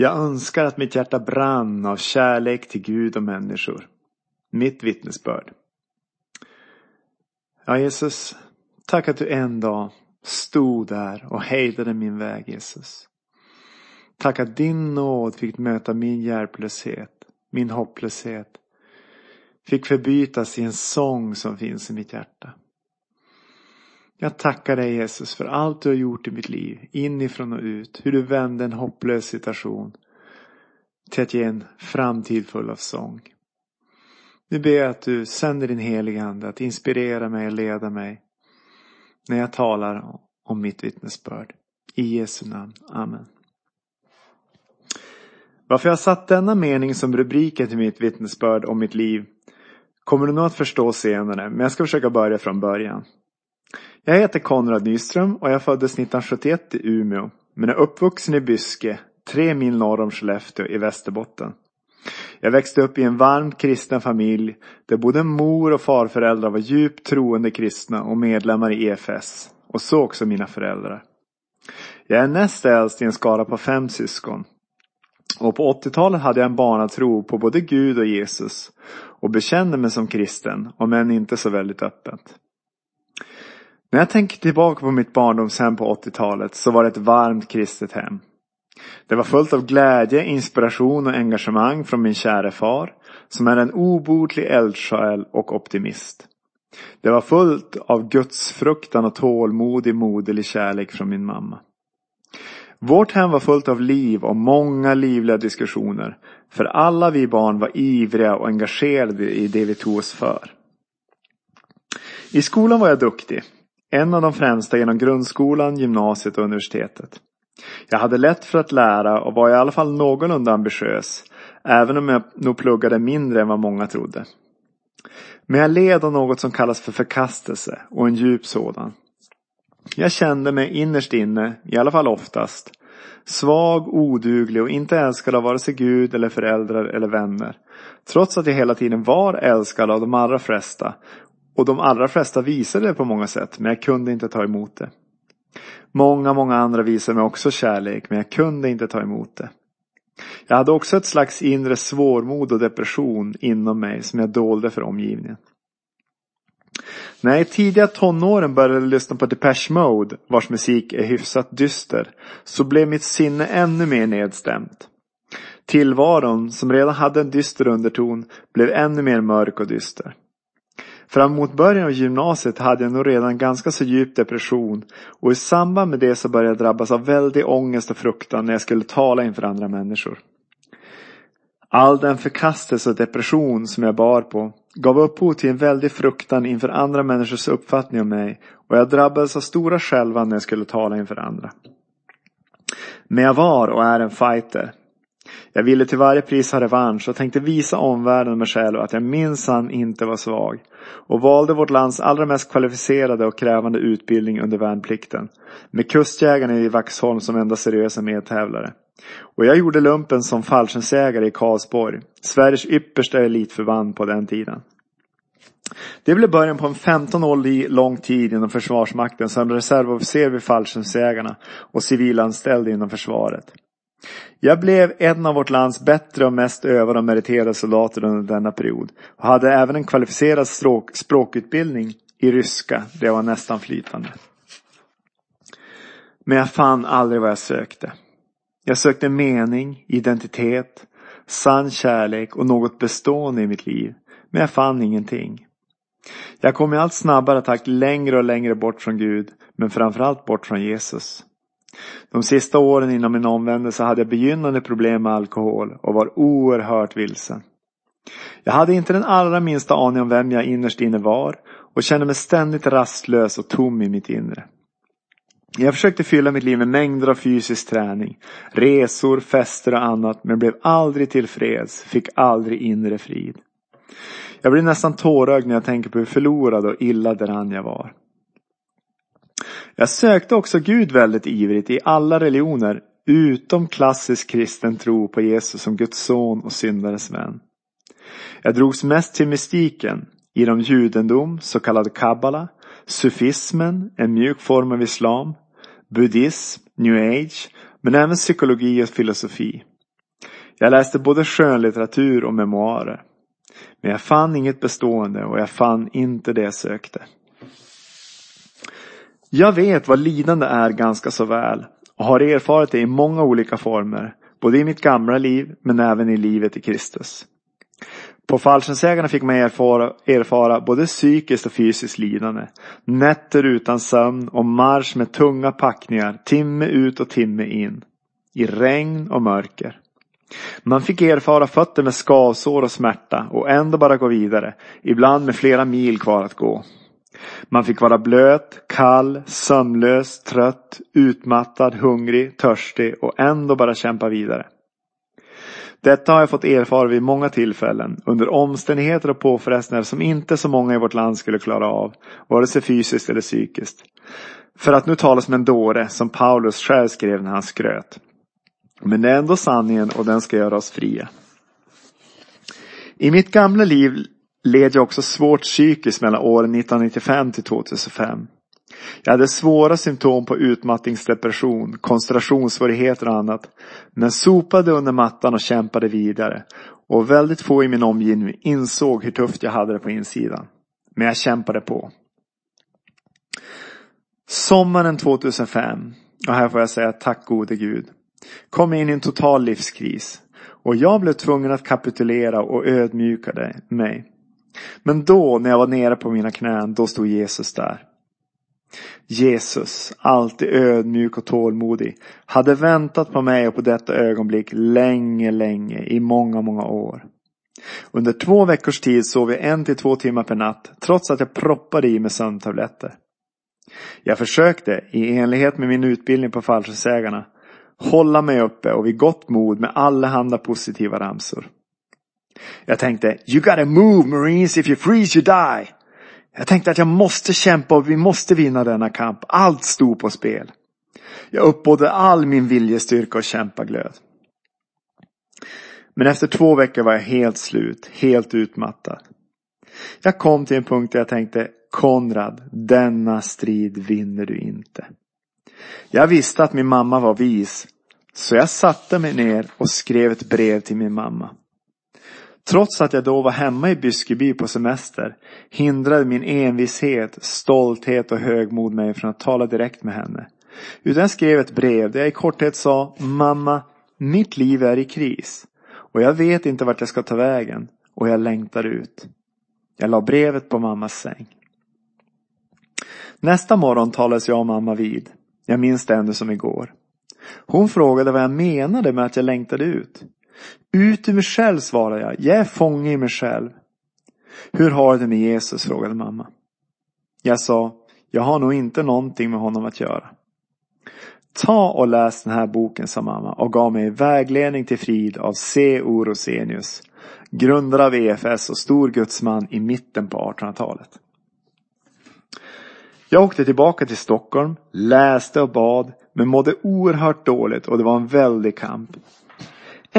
Jag önskar att mitt hjärta brann av kärlek till Gud och människor. Mitt vittnesbörd. Ja, Jesus, tack att du en dag stod där och hejdade min väg, Jesus. Tack att din nåd fick möta min hjälplöshet, min hopplöshet. Fick förbytas i en sång som finns i mitt hjärta. Jag tackar dig Jesus för allt du har gjort i mitt liv, inifrån och ut. Hur du vände en hopplös situation till att ge en framtid full av sång. Nu ber jag att du sänder din heliga Ande att inspirera mig och leda mig när jag talar om mitt vittnesbörd. I Jesu namn. Amen. Varför jag satt denna mening som rubriken till mitt vittnesbörd om mitt liv kommer du nog att förstå senare, men jag ska försöka börja från början. Jag heter Konrad Nyström och jag föddes 1971 i Umeå, men är uppvuxen i Byske, tre mil norr om Skellefteå i Västerbotten. Jag växte upp i en varmt kristen familj där både mor och farföräldrar var djupt troende kristna och medlemmar i EFS. Och så också mina föräldrar. Jag är näst äldst i en skara på fem syskon. Och på 80-talet hade jag en barnatro på både Gud och Jesus och bekände mig som kristen, om än inte så väldigt öppet. När jag tänker tillbaka på mitt barndomshem på 80-talet så var det ett varmt kristet hem. Det var fullt av glädje, inspiration och engagemang från min käre far som är en obotlig eldsjäl och optimist. Det var fullt av gudsfruktan och tålmodig moderlig kärlek från min mamma. Vårt hem var fullt av liv och många livliga diskussioner. För alla vi barn var ivriga och engagerade i det vi tog oss för. I skolan var jag duktig. En av de främsta genom grundskolan, gymnasiet och universitetet. Jag hade lätt för att lära och var i alla fall någorlunda ambitiös. Även om jag nog pluggade mindre än vad många trodde. Men jag led av något som kallas för förkastelse och en djup sådan. Jag kände mig innerst inne, i alla fall oftast, svag, oduglig och inte älskad av vare sig Gud eller föräldrar eller vänner. Trots att jag hela tiden var älskad av de allra flesta. Och de allra flesta visade det på många sätt, men jag kunde inte ta emot det. Många, många andra visade mig också kärlek, men jag kunde inte ta emot det. Jag hade också ett slags inre svårmod och depression inom mig som jag dolde för omgivningen. När jag i tidiga tonåren började lyssna på Depeche Mode, vars musik är hyfsat dyster, så blev mitt sinne ännu mer nedstämt. Tillvaron, som redan hade en dyster underton, blev ännu mer mörk och dyster. Fram mot början av gymnasiet hade jag nog redan ganska så djup depression och i samband med det så började jag drabbas av väldig ångest och fruktan när jag skulle tala inför andra människor. All den förkastelse och depression som jag bar på gav upphov till en väldig fruktan inför andra människors uppfattning om mig och jag drabbades av stora skälvan när jag skulle tala inför andra. Men jag var och är en fighter. Jag ville till varje pris ha revansch och tänkte visa omvärlden och mig själv att jag minsann inte var svag. Och valde vårt lands allra mest kvalificerade och krävande utbildning under värnplikten. Med kustjägarna i Vaxholm som enda seriösa medtävlare. Och jag gjorde lumpen som fallskärmsjägare i Karlsborg. Sveriges yppersta elitförband på den tiden. Det blev början på en 15 år lång tid inom Försvarsmakten som reservofficer vid fallskärmsjägarna och civilanställd inom försvaret. Jag blev en av vårt lands bättre och mest övade och meriterade soldater under denna period och hade även en kvalificerad språk, språkutbildning i ryska där jag var nästan flytande. Men jag fann aldrig vad jag sökte. Jag sökte mening, identitet, sann kärlek och något bestående i mitt liv. Men jag fann ingenting. Jag kom i allt snabbare takt längre och längre bort från Gud, men framförallt bort från Jesus. De sista åren innan min omvändelse hade jag begynnande problem med alkohol och var oerhört vilsen. Jag hade inte den allra minsta aning om vem jag innerst inne var och kände mig ständigt rastlös och tom i mitt inre. Jag försökte fylla mitt liv med mängder av fysisk träning, resor, fester och annat men blev aldrig tillfreds, fick aldrig inre frid. Jag blir nästan tårögd när jag tänker på hur förlorad och illa däran jag var. Jag sökte också Gud väldigt ivrigt i alla religioner utom klassisk kristen tro på Jesus som Guds son och syndares vän. Jag drogs mest till mystiken, inom judendom, så kallad kabbala, sufismen, en mjuk form av islam, buddhism, new age, men även psykologi och filosofi. Jag läste både skönlitteratur och memoarer. Men jag fann inget bestående och jag fann inte det jag sökte. Jag vet vad lidande är ganska så väl och har erfarit det i många olika former. Både i mitt gamla liv men även i livet i Kristus. På fallskärmsjägarna fick man erfara, erfara både psykiskt och fysiskt lidande. Nätter utan sömn och marsch med tunga packningar timme ut och timme in. I regn och mörker. Man fick erfara fötter med skavsår och smärta och ändå bara gå vidare. Ibland med flera mil kvar att gå. Man fick vara blöt, kall, sömnlös, trött, utmattad, hungrig, törstig och ändå bara kämpa vidare. Detta har jag fått erfara vid många tillfällen under omständigheter och påfrestningar som inte så många i vårt land skulle klara av, vare sig fysiskt eller psykiskt. För att nu tala som en dåre, som Paulus själv skrev när han skröt. Men det är ändå sanningen och den ska göra oss fria. I mitt gamla liv led jag också svårt psykiskt mellan åren 1995 till 2005. Jag hade svåra symptom på utmattningsdepression, koncentrationssvårigheter och annat. Men sopade under mattan och kämpade vidare. Och väldigt få i min omgivning insåg hur tufft jag hade det på insidan. Men jag kämpade på. Sommaren 2005, och här får jag säga tack gode gud, kom in i en total livskris. Och jag blev tvungen att kapitulera och ödmjuka mig. Men då när jag var nere på mina knän, då stod Jesus där. Jesus, alltid ödmjuk och tålmodig, hade väntat på mig och på detta ögonblick länge, länge, i många, många år. Under två veckors tid sov jag en till två timmar per natt, trots att jag proppade i mig sömntabletter. Jag försökte, i enlighet med min utbildning på fallskärmsjägarna, hålla mig uppe och vid gott mod med allehanda positiva ramsor. Jag tänkte, you gotta move marines, if you freeze you die. Jag tänkte att jag måste kämpa och vi måste vinna denna kamp. Allt stod på spel. Jag uppbådde all min viljestyrka och kämpaglöd. Men efter två veckor var jag helt slut, helt utmattad. Jag kom till en punkt där jag tänkte, Konrad, denna strid vinner du inte. Jag visste att min mamma var vis, så jag satte mig ner och skrev ett brev till min mamma. Trots att jag då var hemma i Byskeby på semester hindrade min envishet, stolthet och högmod mig från att tala direkt med henne. Utan jag skrev ett brev där jag i korthet sa Mamma, mitt liv är i kris. Och jag vet inte vart jag ska ta vägen. Och jag längtar ut. Jag la brevet på mammas säng. Nästa morgon talades jag och mamma vid. Jag minns det ännu som igår. Hon frågade vad jag menade med att jag längtade ut. Ut ur mig själv, svarade jag. Jag är fånge i mig själv. Hur har du det med Jesus? frågade mamma. Jag sa, jag har nog inte någonting med honom att göra. Ta och läs den här boken, sa mamma och gav mig vägledning till frid av C. O. Rosenius. Grundare av EFS och stor gudsman i mitten på 1800-talet. Jag åkte tillbaka till Stockholm, läste och bad, men mådde oerhört dåligt och det var en väldig kamp.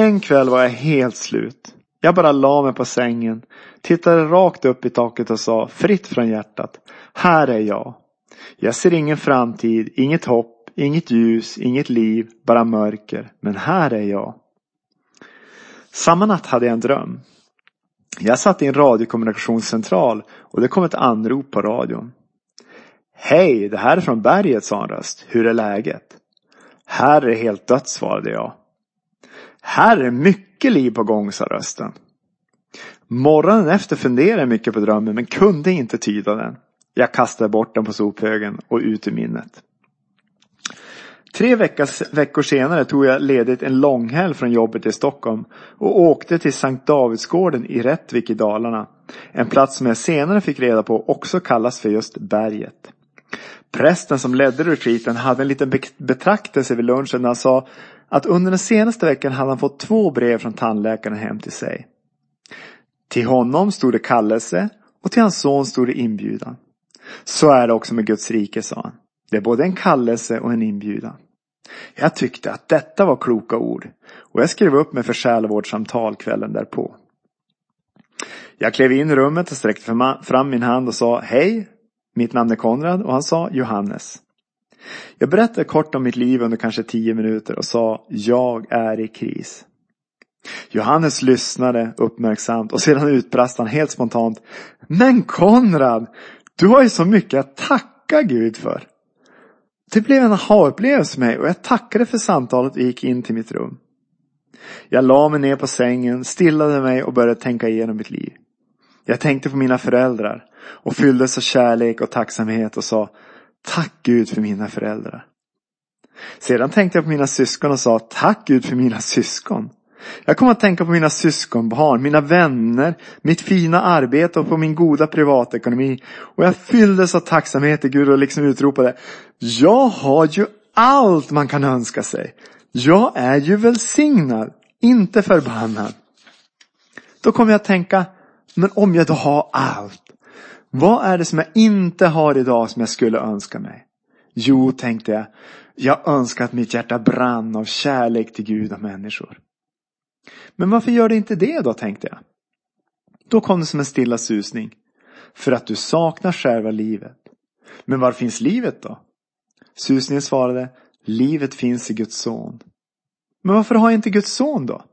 En kväll var jag helt slut. Jag bara la mig på sängen, tittade rakt upp i taket och sa fritt från hjärtat. Här är jag. Jag ser ingen framtid, inget hopp, inget ljus, inget liv, bara mörker. Men här är jag. Samma natt hade jag en dröm. Jag satt i en radiokommunikationscentral och det kom ett anrop på radion. Hej, det här är från berget, sa en röst. Hur är läget? Här är det helt dött, svarade jag. Här är mycket liv på gång, sa rösten. Morgonen efter funderade jag mycket på drömmen men kunde inte tyda den. Jag kastade bort den på sophögen och ut ur minnet. Tre veckas, veckor senare tog jag ledigt en långhelg från jobbet i Stockholm och åkte till Sankt Davidsgården i Rättvik i Dalarna. En plats som jag senare fick reda på också kallas för just berget. Prästen som ledde retreaten hade en liten betraktelse vid lunchen när han sa att under den senaste veckan hade han fått två brev från tandläkaren hem till sig. Till honom stod det kallelse och till hans son stod det inbjudan. Så är det också med Guds rike, sa han. Det är både en kallelse och en inbjudan. Jag tyckte att detta var kloka ord och jag skrev upp mig för själavårdssamtal kvällen därpå. Jag klev in i rummet och sträckte fram min hand och sa Hej, mitt namn är Konrad och han sa Johannes. Jag berättade kort om mitt liv under kanske tio minuter och sa jag är i kris. Johannes lyssnade uppmärksamt och sedan utbrast han helt spontant. Men Konrad, du har ju så mycket att tacka Gud för. Det blev en aha-upplevelse för mig och jag tackade för samtalet och gick in till mitt rum. Jag la mig ner på sängen, stillade mig och började tänka igenom mitt liv. Jag tänkte på mina föräldrar och fylldes av kärlek och tacksamhet och sa Tack Gud för mina föräldrar. Sedan tänkte jag på mina syskon och sa Tack Gud för mina syskon. Jag kom att tänka på mina syskonbarn, mina vänner, mitt fina arbete och på min goda privatekonomi. Och jag fylldes av tacksamhet till Gud och liksom utropade Jag har ju allt man kan önska sig. Jag är ju välsignad, inte förbannad. Då kom jag att tänka, men om jag då har allt, vad är det som jag inte har idag som jag skulle önska mig? Jo, tänkte jag, jag önskar att mitt hjärta brann av kärlek till Gud och människor. Men varför gör det inte det då, tänkte jag. Då kom det som en stilla susning. För att du saknar själva livet. Men var finns livet då? Susningen svarade, livet finns i Guds son. Men varför har jag inte Guds son då?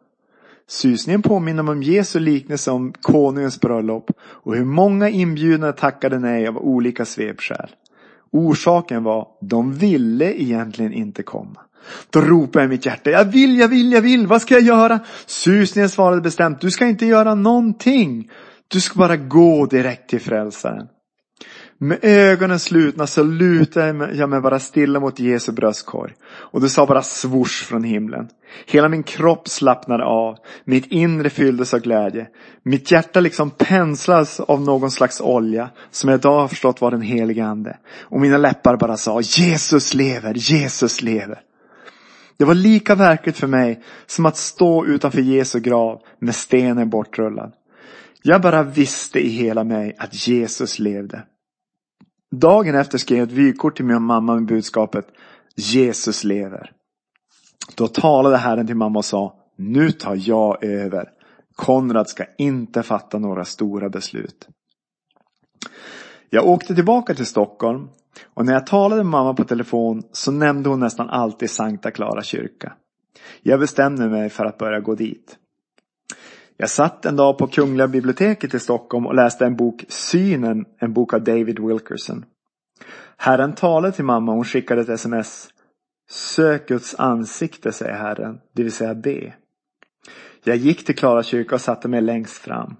Susningen påminner om Jesu liknelse om konungens bröllop och hur många inbjudna tackade nej av olika svepskäl. Orsaken var, de ville egentligen inte komma. Då ropade jag i mitt hjärta, jag vill, jag vill, jag vill, vad ska jag göra? Susningen svarade bestämt, du ska inte göra någonting. Du ska bara gå direkt till frälsaren. Med ögonen slutna så lutade jag mig bara stilla mot Jesu bröstkorg. Och det sa bara svors från himlen. Hela min kropp slappnade av. Mitt inre fylldes av glädje. Mitt hjärta liksom penslades av någon slags olja som jag idag har förstått var den helige ande. Och mina läppar bara sa Jesus lever, Jesus lever. Det var lika verkligt för mig som att stå utanför Jesu grav med stenen bortrullad. Jag bara visste i hela mig att Jesus levde. Dagen efter skrev jag ett vykort till min mamma med budskapet Jesus lever. Då talade Herren till mamma och sa Nu tar jag över. Konrad ska inte fatta några stora beslut. Jag åkte tillbaka till Stockholm och när jag talade med mamma på telefon så nämnde hon nästan alltid Sankta Clara kyrka. Jag bestämde mig för att börja gå dit. Jag satt en dag på Kungliga biblioteket i Stockholm och läste en bok Synen, en bok av David Wilkerson. Herren talade till mamma och hon skickade ett sms. Sök Guds ansikte, säger Herren, det vill säga be. Jag gick till Klara kyrka och satte mig längst fram.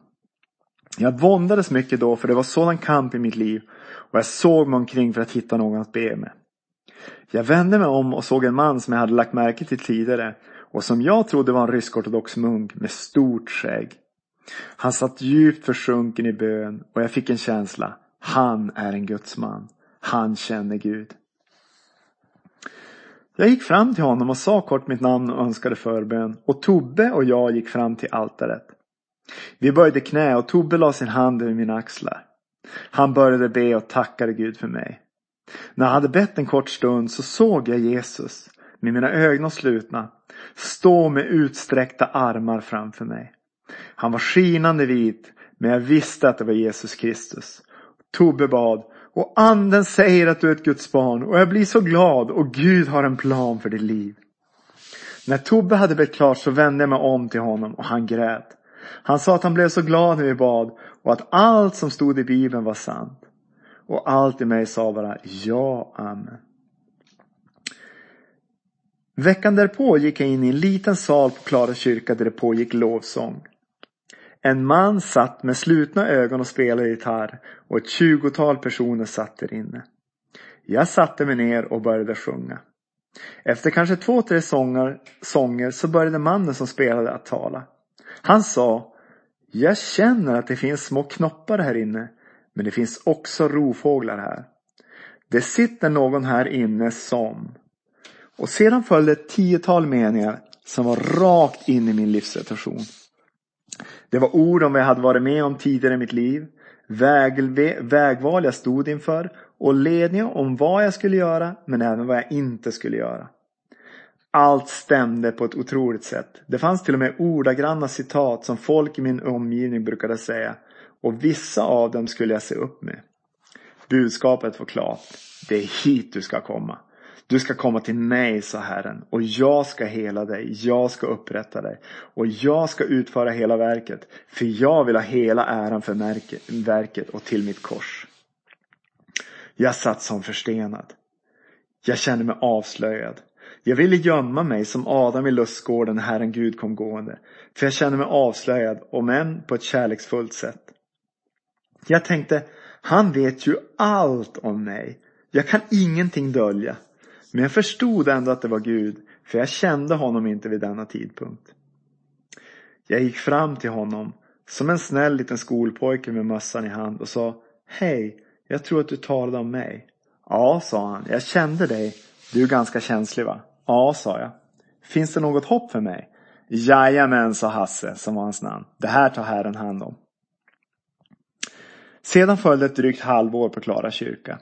Jag våndades mycket då för det var sådan kamp i mitt liv och jag såg mig omkring för att hitta någon att be med. Jag vände mig om och såg en man som jag hade lagt märke till tidigare och som jag trodde var en rysk-ortodox munk med stort skägg. Han satt djupt försjunken i bön och jag fick en känsla. Han är en gudsman. Han känner Gud. Jag gick fram till honom och sa kort mitt namn och önskade förbön och Tobbe och jag gick fram till altaret. Vi böjde knä och Tobbe la sin hand över mina axlar. Han började be och tackade Gud för mig. När jag hade bett en kort stund så såg jag Jesus med mina ögon slutna stå med utsträckta armar framför mig. Han var skinande vit men jag visste att det var Jesus Kristus. Tobbe bad och anden säger att du är ett Guds barn och jag blir så glad och Gud har en plan för ditt liv. När Tobbe hade bett klart så vände jag mig om till honom och han grät. Han sa att han blev så glad när vi bad och att allt som stod i Bibeln var sant. Och allt i mig sa bara ja, amen. Veckan därpå gick jag in i en liten sal på Klara kyrka där det pågick lovsång. En man satt med slutna ögon och spelade gitarr och ett tjugotal personer satt där inne. Jag satte mig ner och började sjunga. Efter kanske två, tre sånger, sånger så började mannen som spelade att tala. Han sa Jag känner att det finns små knoppar här inne men det finns också rovfåglar här. Det sitter någon här inne som och sedan följde ett tiotal meningar som var rakt in i min livssituation. Det var ord om vad jag hade varit med om tidigare i mitt liv, väg, vägval jag stod inför och ledning om vad jag skulle göra men även vad jag inte skulle göra. Allt stämde på ett otroligt sätt. Det fanns till och med ordagranna citat som folk i min omgivning brukade säga och vissa av dem skulle jag se upp med. Budskapet var klart. Det är hit du ska komma. Du ska komma till mig, sa Herren, och jag ska hela dig, jag ska upprätta dig och jag ska utföra hela verket, för jag vill ha hela äran för verket och till mitt kors. Jag satt som förstenad. Jag kände mig avslöjad. Jag ville gömma mig som Adam i lustgården när Herren Gud kom gående. För jag kände mig avslöjad, om än på ett kärleksfullt sätt. Jag tänkte, han vet ju allt om mig. Jag kan ingenting dölja. Men jag förstod ändå att det var Gud, för jag kände honom inte vid denna tidpunkt. Jag gick fram till honom som en snäll liten skolpojke med mössan i hand och sa Hej, jag tror att du talade om mig. Ja, sa han, jag kände dig. Du är ganska känslig va? Ja, sa jag. Finns det något hopp för mig? Jajamän, sa Hasse, som var hans namn. Det här tar Herren hand om. Sedan följde ett drygt halvår på Klara kyrka.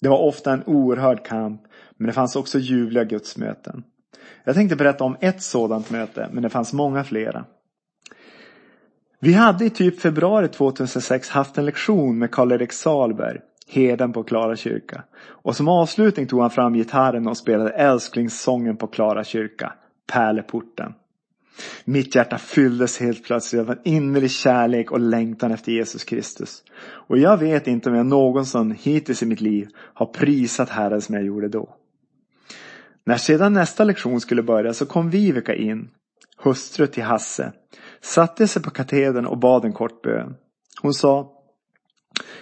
Det var ofta en oerhörd kamp, men det fanns också ljuvliga gudsmöten. Jag tänkte berätta om ett sådant möte, men det fanns många flera. Vi hade i typ februari 2006 haft en lektion med Karl-Erik Salberg, herden på Klara kyrka. Och som avslutning tog han fram gitarren och spelade älsklingssången på Klara kyrka, Pärleporten. Mitt hjärta fylldes helt plötsligt av en innerlig kärlek och längtan efter Jesus Kristus. Och jag vet inte om jag någonsin hittills i mitt liv har prisat Herren som jag gjorde då. När sedan nästa lektion skulle börja så kom Viveka in, hustru till Hasse, satte sig på katedern och bad en kort bön. Hon sa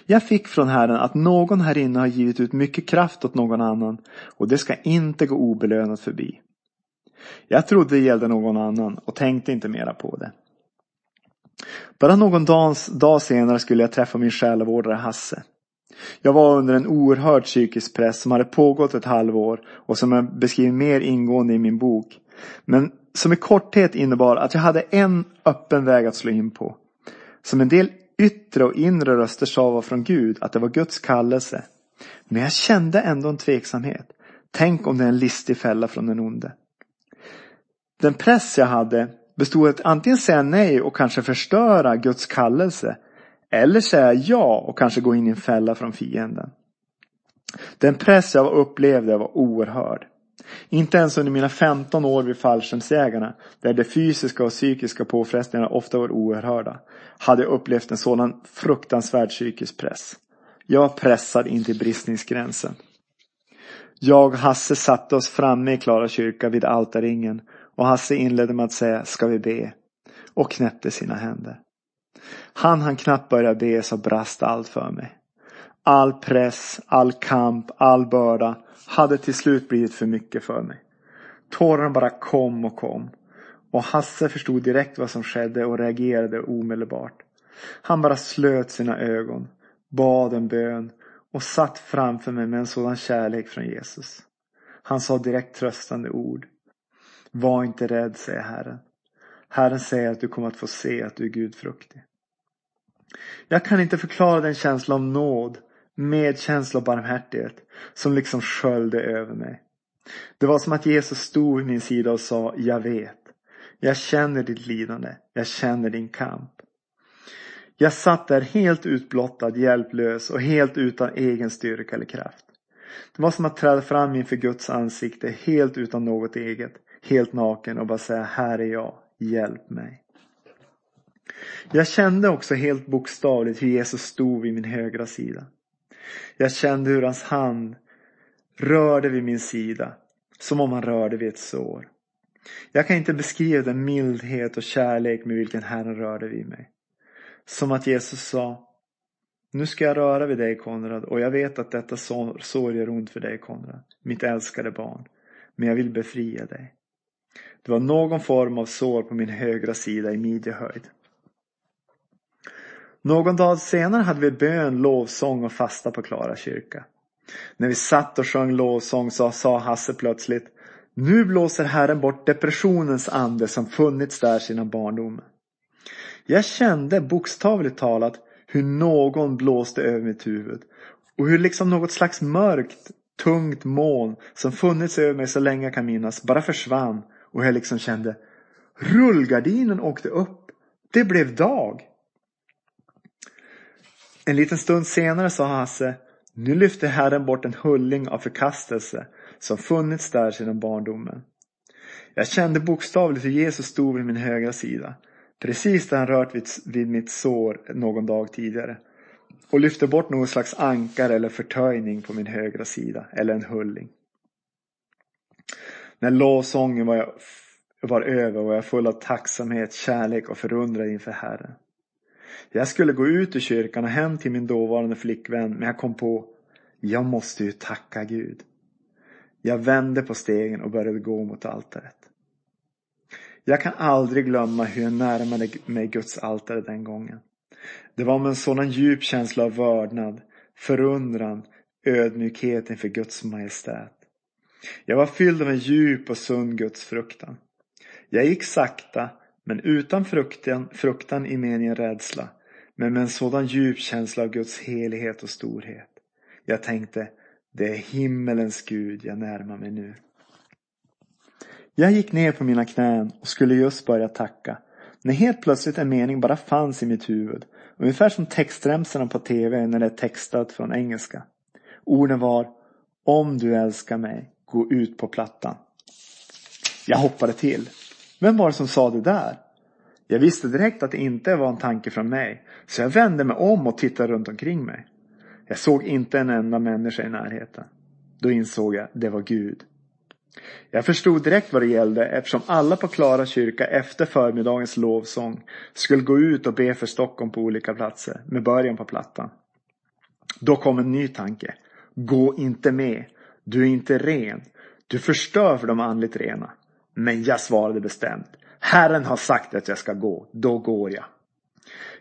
jag fick från Herren att någon här inne har givit ut mycket kraft åt någon annan och det ska inte gå obelönat förbi. Jag trodde det gällde någon annan och tänkte inte mera på det. Bara någon dag, dag senare skulle jag träffa min själavårdare Hasse. Jag var under en oerhörd psykisk press som hade pågått ett halvår och som jag beskriver mer ingående i min bok. Men som i korthet innebar att jag hade en öppen väg att slå in på. Som en del yttre och inre röster sa var från Gud, att det var Guds kallelse. Men jag kände ändå en tveksamhet. Tänk om det är en listig fälla från den onde. Den press jag hade bestod att antingen säga nej och kanske förstöra Guds kallelse. Eller säga ja och kanske gå in i en fälla från fienden. Den press jag upplevde var oerhörd. Inte ens under mina 15 år vid fallskärmsjägarna, där de fysiska och psykiska påfrestningarna ofta var oerhörda, hade jag upplevt en sådan fruktansvärd psykisk press. Jag var pressad in till bristningsgränsen. Jag och Hasse satte oss framme i Klara kyrka vid altarringen och Hasse inledde med att säga, ska vi be? Och knäppte sina händer. Han han knappt börja be så brast allt för mig. All press, all kamp, all börda hade till slut blivit för mycket för mig. Tårarna bara kom och kom. Och Hasse förstod direkt vad som skedde och reagerade omedelbart. Han bara slöt sina ögon, bad en bön och satt framför mig med en sådan kärlek från Jesus. Han sa direkt tröstande ord. Var inte rädd, säger Herren. Herren säger att du kommer att få se att du är gudfruktig. Jag kan inte förklara den känsla av nåd, medkänsla och barmhärtighet som liksom sköljde över mig. Det var som att Jesus stod vid min sida och sa, jag vet. Jag känner ditt lidande. Jag känner din kamp. Jag satt där helt utblottad, hjälplös och helt utan egen styrka eller kraft. Det var som att träda fram inför Guds ansikte helt utan något eget, helt naken och bara säga, här är jag, hjälp mig. Jag kände också helt bokstavligt hur Jesus stod vid min högra sida. Jag kände hur hans hand rörde vid min sida, som om han rörde vid ett sår. Jag kan inte beskriva den mildhet och kärlek med vilken Herren rörde vid mig. Som att Jesus sa Nu ska jag röra vid dig Konrad och jag vet att detta sår gör ont för dig Konrad, mitt älskade barn. Men jag vill befria dig. Det var någon form av sår på min högra sida i midjehöjd. Någon dag senare hade vi bön, lovsång och fasta på Klara kyrka. När vi satt och sjöng lovsång så sa Hasse plötsligt Nu blåser Herren bort depressionens ande som funnits där sedan barndomen. Jag kände bokstavligt talat hur någon blåste över mitt huvud och hur liksom något slags mörkt, tungt moln som funnits över mig så länge jag kan minnas bara försvann och jag liksom kände rullgardinen åkte upp. Det blev dag. En liten stund senare sa Hasse Nu lyfter Herren bort en hulling av förkastelse som funnits där sedan barndomen. Jag kände bokstavligt hur Jesus stod vid min högra sida. Precis där han rört vid, vid mitt sår någon dag tidigare. Och lyfte bort någon slags ankar eller förtöjning på min högra sida. Eller en hulling. När lovsången var, var över var jag full av tacksamhet, kärlek och förundran inför Herren. Jag skulle gå ut ur kyrkan och hem till min dåvarande flickvän men jag kom på jag måste ju tacka Gud. Jag vände på stegen och började gå mot altaret. Jag kan aldrig glömma hur jag närmade mig Guds altare den gången. Det var med en sådan djup känsla av vördnad, förundran, ödmjukhet inför Guds majestät. Jag var fylld av en djup och sund Guds fruktan. Jag gick sakta, men utan fruktan, fruktan i meningen rädsla, men med en sådan djup känsla av Guds helighet och storhet. Jag tänkte, det är himmelens Gud jag närmar mig nu. Jag gick ner på mina knän och skulle just börja tacka. När helt plötsligt en mening bara fanns i mitt huvud. Ungefär som textremsorna på tv när det är textat från engelska. Orden var Om du älskar mig, gå ut på plattan. Jag hoppade till. Vem var det som sa det där? Jag visste direkt att det inte var en tanke från mig. Så jag vände mig om och tittade runt omkring mig. Jag såg inte en enda människa i närheten. Då insåg jag, det var Gud. Jag förstod direkt vad det gällde eftersom alla på Klara kyrka efter förmiddagens lovsång skulle gå ut och be för Stockholm på olika platser med början på plattan. Då kom en ny tanke. Gå inte med. Du är inte ren. Du förstör för de andligt rena. Men jag svarade bestämt. Herren har sagt att jag ska gå. Då går jag.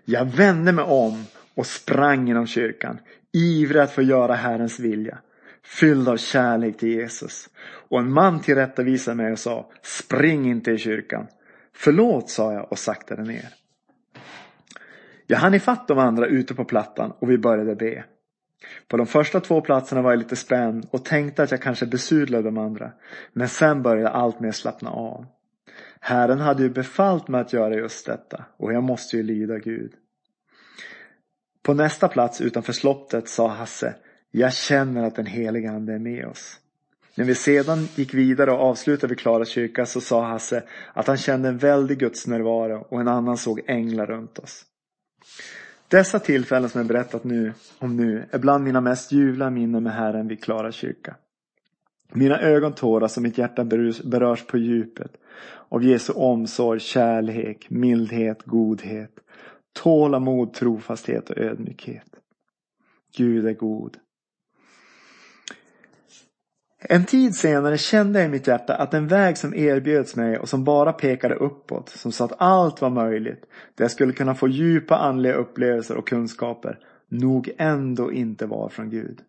Jag vände mig om och sprang genom kyrkan. Ivrig att få göra Herrens vilja fylld av kärlek till Jesus. Och en man tillrättavisade mig och sa, spring inte i kyrkan. Förlåt, sa jag och saktade ner. Jag hann ifatt de andra ute på plattan och vi började be. På de första två platserna var jag lite spänd och tänkte att jag kanske besudlade de andra. Men sen började jag allt mer slappna av. Herren hade ju befallt mig att göra just detta och jag måste ju lyda Gud. På nästa plats utanför slottet sa Hasse jag känner att den helige ande är med oss. När vi sedan gick vidare och avslutade vid Klara kyrka så sa Hasse att han kände en väldig gudsnärvaro och en annan såg änglar runt oss. Dessa tillfällen som jag berättat nu om nu är bland mina mest ljuvliga minnen med Herren vid Klara kyrka. Mina ögon tåras och mitt hjärta berörs på djupet av Jesu omsorg, kärlek, mildhet, godhet, tålamod, trofasthet och ödmjukhet. Gud är god. En tid senare kände jag i mitt hjärta att den väg som erbjöds mig och som bara pekade uppåt, som sa att allt var möjligt, där jag skulle kunna få djupa andliga upplevelser och kunskaper, nog ändå inte var från Gud.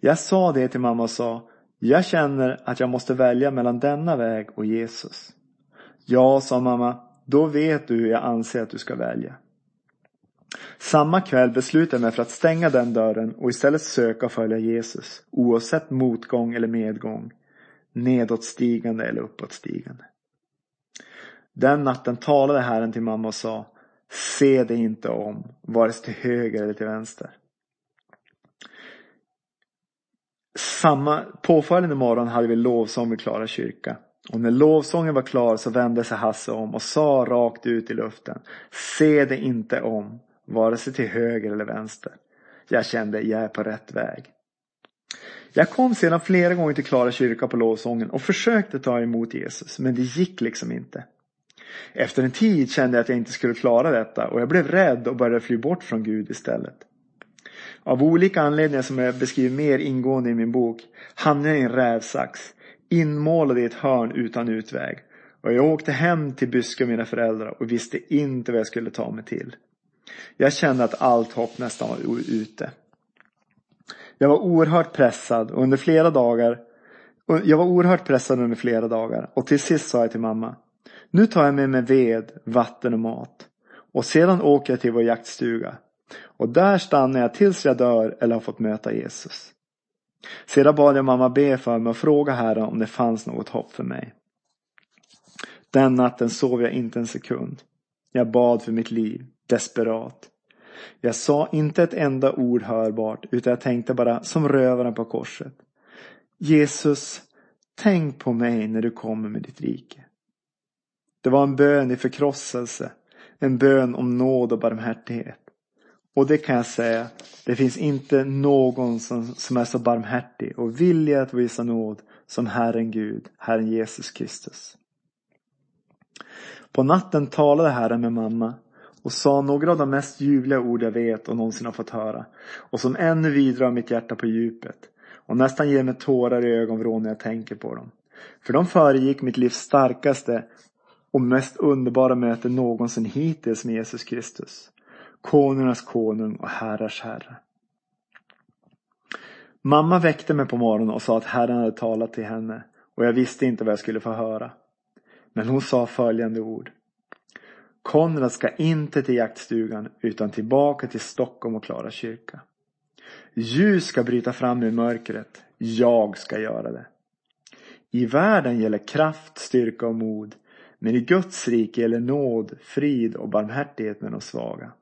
Jag sa det till mamma och sa, jag känner att jag måste välja mellan denna väg och Jesus. Ja, sa mamma, då vet du hur jag anser att du ska välja. Samma kväll beslutade jag mig för att stänga den dörren och istället söka och följa Jesus. Oavsett motgång eller medgång. Nedåtstigande eller uppåtstigande. Den natten talade Herren till mamma och sa Se dig inte om, vare sig till höger eller till vänster. Samma, påföljande morgon hade vi lovsång vid Klara kyrka. Och när lovsången var klar så vände sig Hasse om och sa rakt ut i luften. Se dig inte om, vare sig till höger eller vänster. Jag kände, jag är på rätt väg. Jag kom sedan flera gånger till Klara kyrka på lovsången och försökte ta emot Jesus, men det gick liksom inte. Efter en tid kände jag att jag inte skulle klara detta och jag blev rädd och började fly bort från Gud istället. Av olika anledningar som jag beskriver mer ingående i min bok hamnade jag i en rävsax, inmålad i ett hörn utan utväg. Och jag åkte hem till Byske och mina föräldrar och visste inte vad jag skulle ta mig till. Jag kände att allt hopp nästan var ute. Jag var oerhört pressad under flera dagar. Jag var oerhört pressad under flera dagar och till sist sa jag till mamma. Nu tar jag med mig ved, vatten och mat. Och sedan åker jag till vår jaktstuga. Och där stannar jag tills jag dör eller har fått möta Jesus. Sedan bad jag mamma be för mig och fråga Herren om det fanns något hopp för mig. Den natten sov jag inte en sekund. Jag bad för mitt liv desperat. Jag sa inte ett enda ord hörbart utan jag tänkte bara som rövaren på korset. Jesus, tänk på mig när du kommer med ditt rike. Det var en bön i förkrosselse, en bön om nåd och barmhärtighet. Och det kan jag säga, det finns inte någon som, som är så barmhärtig och villig att visa nåd som Herren Gud, Herren Jesus Kristus. På natten talade Herren med mamma och sa några av de mest ljuvliga ord jag vet och någonsin har fått höra och som ännu vidrar mitt hjärta på djupet och nästan ger mig tårar i ögonvrån när jag tänker på dem. För de föregick mitt livs starkaste och mest underbara möte någonsin hittills med Jesus Kristus. Konungarnas konung och herrars herre. Mamma väckte mig på morgonen och sa att Herren hade talat till henne och jag visste inte vad jag skulle få höra. Men hon sa följande ord. Konrad ska inte till jaktstugan utan tillbaka till Stockholm och Klara kyrka. Ljus ska bryta fram ur mörkret. Jag ska göra det. I världen gäller kraft, styrka och mod. Men i Guds rike gäller nåd, frid och barmhärtighet med de svaga.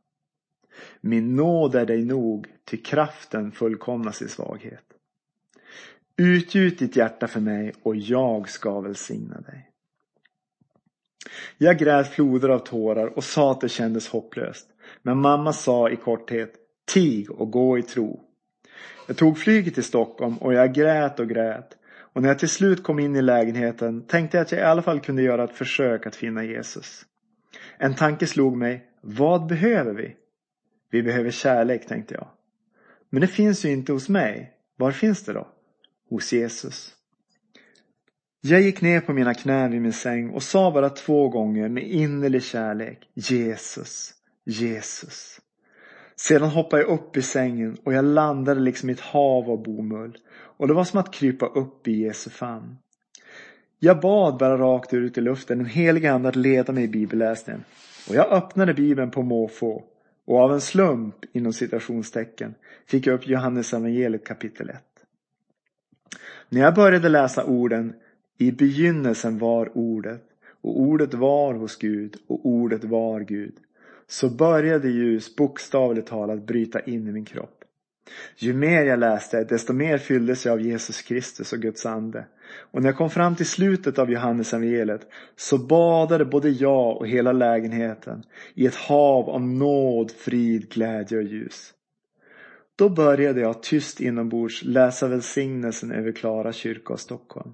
Min nåd är dig nog, till kraften fullkomnas i svaghet. Utgjut ditt hjärta för mig och jag ska välsigna dig. Jag grät floder av tårar och sa att det kändes hopplöst. Men mamma sa i korthet, tig och gå i tro. Jag tog flyget till Stockholm och jag grät och grät. Och när jag till slut kom in i lägenheten tänkte jag att jag i alla fall kunde göra ett försök att finna Jesus. En tanke slog mig, vad behöver vi? Vi behöver kärlek, tänkte jag. Men det finns ju inte hos mig. Var finns det då? Hos Jesus. Jag gick ner på mina knän vid min säng och sa bara två gånger med innerlig kärlek Jesus, Jesus. Sedan hoppade jag upp i sängen och jag landade liksom i ett hav av bomull. Och det var som att krypa upp i Jesu famn. Jag bad bara rakt ut i luften den Helige ande att leda mig i bibelläsningen. Och jag öppnade bibeln på måfå. Och av en slump, inom citationstecken, fick jag upp Johannes evangeliet kapitel 1. När jag började läsa orden i begynnelsen var ordet och ordet var hos Gud och ordet var Gud. Så började ljus bokstavligt talat bryta in i min kropp. Ju mer jag läste desto mer fylldes jag av Jesus Kristus och Guds ande. Och när jag kom fram till slutet av Johannes evangeliet så badade både jag och hela lägenheten i ett hav av nåd, frid, glädje och ljus. Då började jag tyst inombords läsa välsignelsen över Klara kyrka och Stockholm.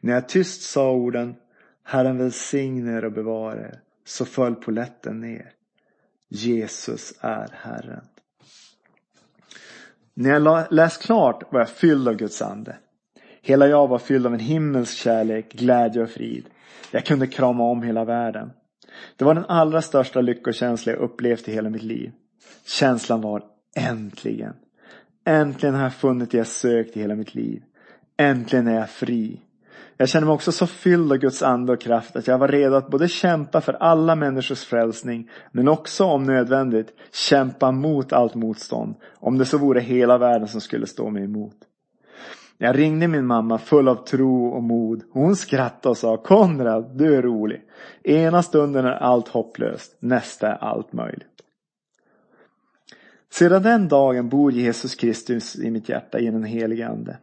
När jag tyst sa orden Herren välsigne er och bevara er så föll poletten ner. Jesus är Herren. När jag läst klart var jag fylld av Guds ande. Hela jag var fylld av en himmelsk kärlek, glädje och frid. Jag kunde krama om hela världen. Det var den allra största lyckokänsla jag upplevt i hela mitt liv. Känslan var äntligen. Äntligen har jag funnit det jag sökt i hela mitt liv. Äntligen är jag fri. Jag känner mig också så fylld av Guds ande och kraft att jag var redo att både kämpa för alla människors frälsning men också om nödvändigt kämpa mot allt motstånd. Om det så vore hela världen som skulle stå mig emot. Jag ringde min mamma full av tro och mod. Hon skrattade och sa Konrad, du är rolig. Ena stunden är allt hopplöst, nästa är allt möjligt. Sedan den dagen bor Jesus Kristus i mitt hjärta genom den helige Ande.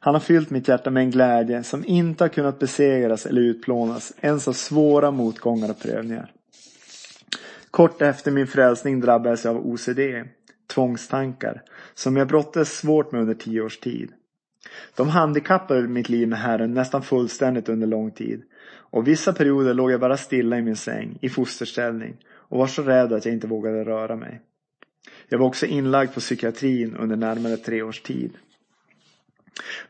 Han har fyllt mitt hjärta med en glädje som inte har kunnat besegras eller utplånas ens av svåra motgångar och prövningar. Kort efter min frälsning drabbades jag av OCD, tvångstankar, som jag brottades svårt med under tio års tid. De handikappade mitt liv med Herren nästan fullständigt under lång tid. Och vissa perioder låg jag bara stilla i min säng, i fosterställning, och var så rädd att jag inte vågade röra mig. Jag var också inlagd på psykiatrin under närmare tre års tid.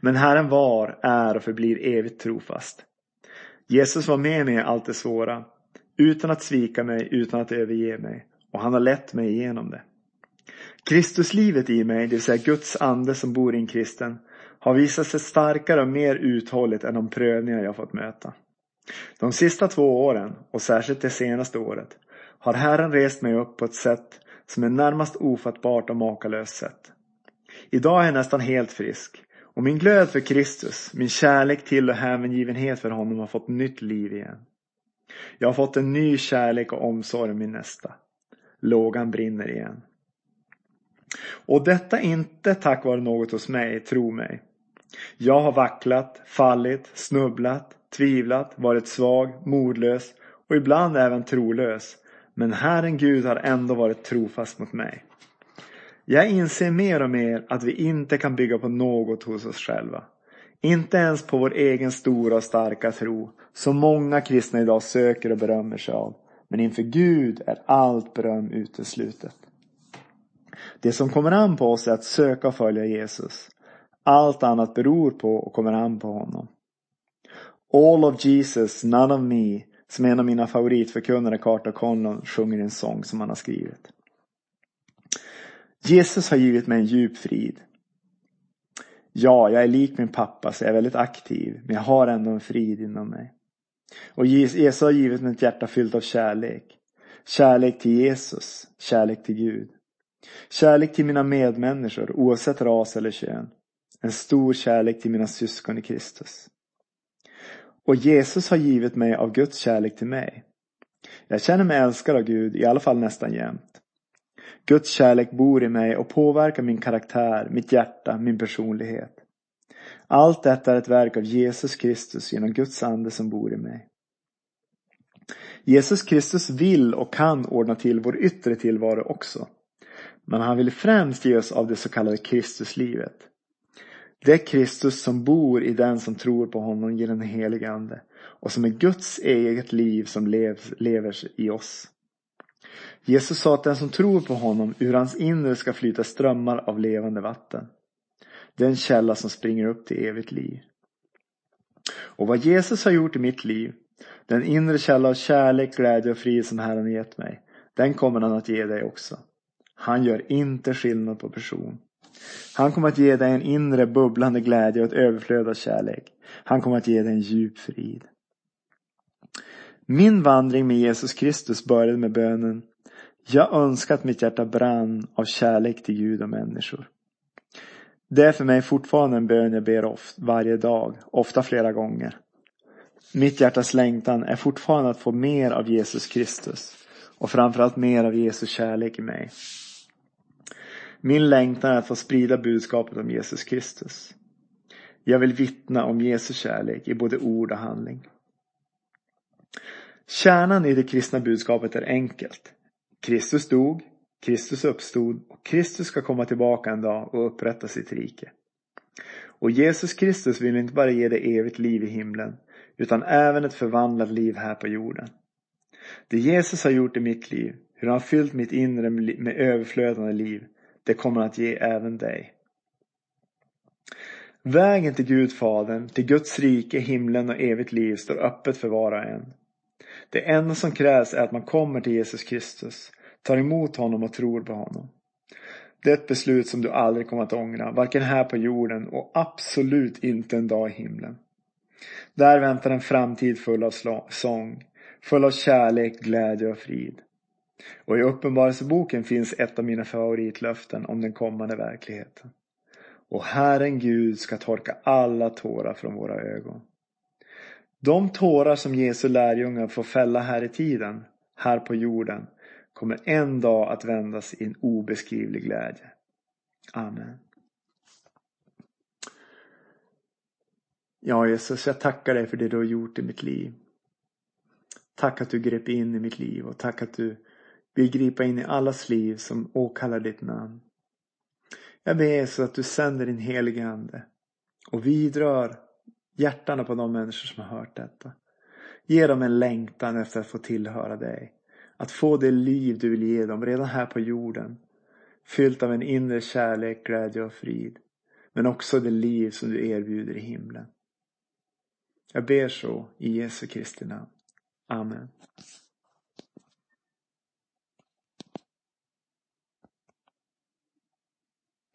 Men Herren var, är och förblir evigt trofast. Jesus var med mig i allt det svåra. Utan att svika mig, utan att överge mig. Och han har lett mig igenom det. Kristuslivet i mig, det vill säga Guds ande som bor i en kristen, har visat sig starkare och mer uthålligt än de prövningar jag fått möta. De sista två åren, och särskilt det senaste året, har Herren rest mig upp på ett sätt som är närmast ofattbart och makalöst sätt. Idag är jag nästan helt frisk och min glöd för Kristus, min kärlek till och hängivenhet för honom har fått nytt liv igen. Jag har fått en ny kärlek och omsorg om min nästa. Lågan brinner igen. Och detta inte tack vare något hos mig, tro mig. Jag har vacklat, fallit, snubblat, tvivlat, varit svag, modlös och ibland även trolös. Men Herren Gud har ändå varit trofast mot mig. Jag inser mer och mer att vi inte kan bygga på något hos oss själva. Inte ens på vår egen stora och starka tro, som många kristna idag söker och berömmer sig av. Men inför Gud är allt beröm uteslutet. Det som kommer an på oss är att söka och följa Jesus. Allt annat beror på och kommer an på honom. All of Jesus, none of me, som en av mina favoritförkunnare, Carter Conlon, sjunger i en sång som han har skrivit. Jesus har givit mig en djup frid. Ja, jag är lik min pappa så jag är väldigt aktiv, men jag har ändå en frid inom mig. Och Jesus har givit mig ett hjärta fyllt av kärlek. Kärlek till Jesus, kärlek till Gud. Kärlek till mina medmänniskor oavsett ras eller kön. En stor kärlek till mina syskon i Kristus. Och Jesus har givit mig av Guds kärlek till mig. Jag känner mig älskad av Gud, i alla fall nästan jämt. Guds kärlek bor i mig och påverkar min karaktär, mitt hjärta, min personlighet. Allt detta är ett verk av Jesus Kristus genom Guds ande som bor i mig. Jesus Kristus vill och kan ordna till vår yttre tillvaro också. Men han vill främst ge oss av det så kallade Kristuslivet. Det är Kristus som bor i den som tror på honom genom den helige Ande och som är Guds eget liv som lever i oss. Jesus sa att den som tror på honom ur hans inre ska flyta strömmar av levande vatten. Den källa som springer upp till evigt liv. Och vad Jesus har gjort i mitt liv, den inre källa av kärlek, glädje och frid som Herren har gett mig, den kommer han att ge dig också. Han gör inte skillnad på person. Han kommer att ge dig en inre bubblande glädje och ett överflöd av kärlek. Han kommer att ge dig en djup frid. Min vandring med Jesus Kristus började med bönen jag önskar att mitt hjärta brann av kärlek till Gud och människor. Det är för mig fortfarande en bön jag ber ofta, varje dag, ofta flera gånger. Mitt hjärtas längtan är fortfarande att få mer av Jesus Kristus och framförallt mer av Jesus kärlek i mig. Min längtan är att få sprida budskapet om Jesus Kristus. Jag vill vittna om Jesus kärlek i både ord och handling. Kärnan i det kristna budskapet är enkelt. Kristus dog, Kristus uppstod och Kristus ska komma tillbaka en dag och upprätta sitt rike. Och Jesus Kristus vill inte bara ge dig evigt liv i himlen utan även ett förvandlat liv här på jorden. Det Jesus har gjort i mitt liv, hur han har fyllt mitt inre med överflödande liv, det kommer han att ge även dig. Vägen till Gud Fadern, till Guds rike, himlen och evigt liv står öppet för var och en. Det enda som krävs är att man kommer till Jesus Kristus, tar emot honom och tror på honom. Det är ett beslut som du aldrig kommer att ångra, varken här på jorden och absolut inte en dag i himlen. Där väntar en framtid full av sång, full av kärlek, glädje och frid. Och i Uppenbarelseboken finns ett av mina favoritlöften om den kommande verkligheten. Och Herren Gud ska torka alla tårar från våra ögon. De tårar som Jesu lärjungar får fälla här i tiden, här på jorden, kommer en dag att vändas i en obeskrivlig glädje. Amen. Ja Jesus, jag tackar dig för det du har gjort i mitt liv. Tack att du grep in i mitt liv och tack att du vill gripa in i allas liv som åkallar ditt namn. Jag ber Jesus att du sänder din helige Ande och vidrör hjärtana på de människor som har hört detta. Ge dem en längtan efter att få tillhöra dig. Att få det liv du vill ge dem redan här på jorden. Fyllt av en inre kärlek, glädje och frid. Men också det liv som du erbjuder i himlen. Jag ber så i Jesu Kristi namn. Amen.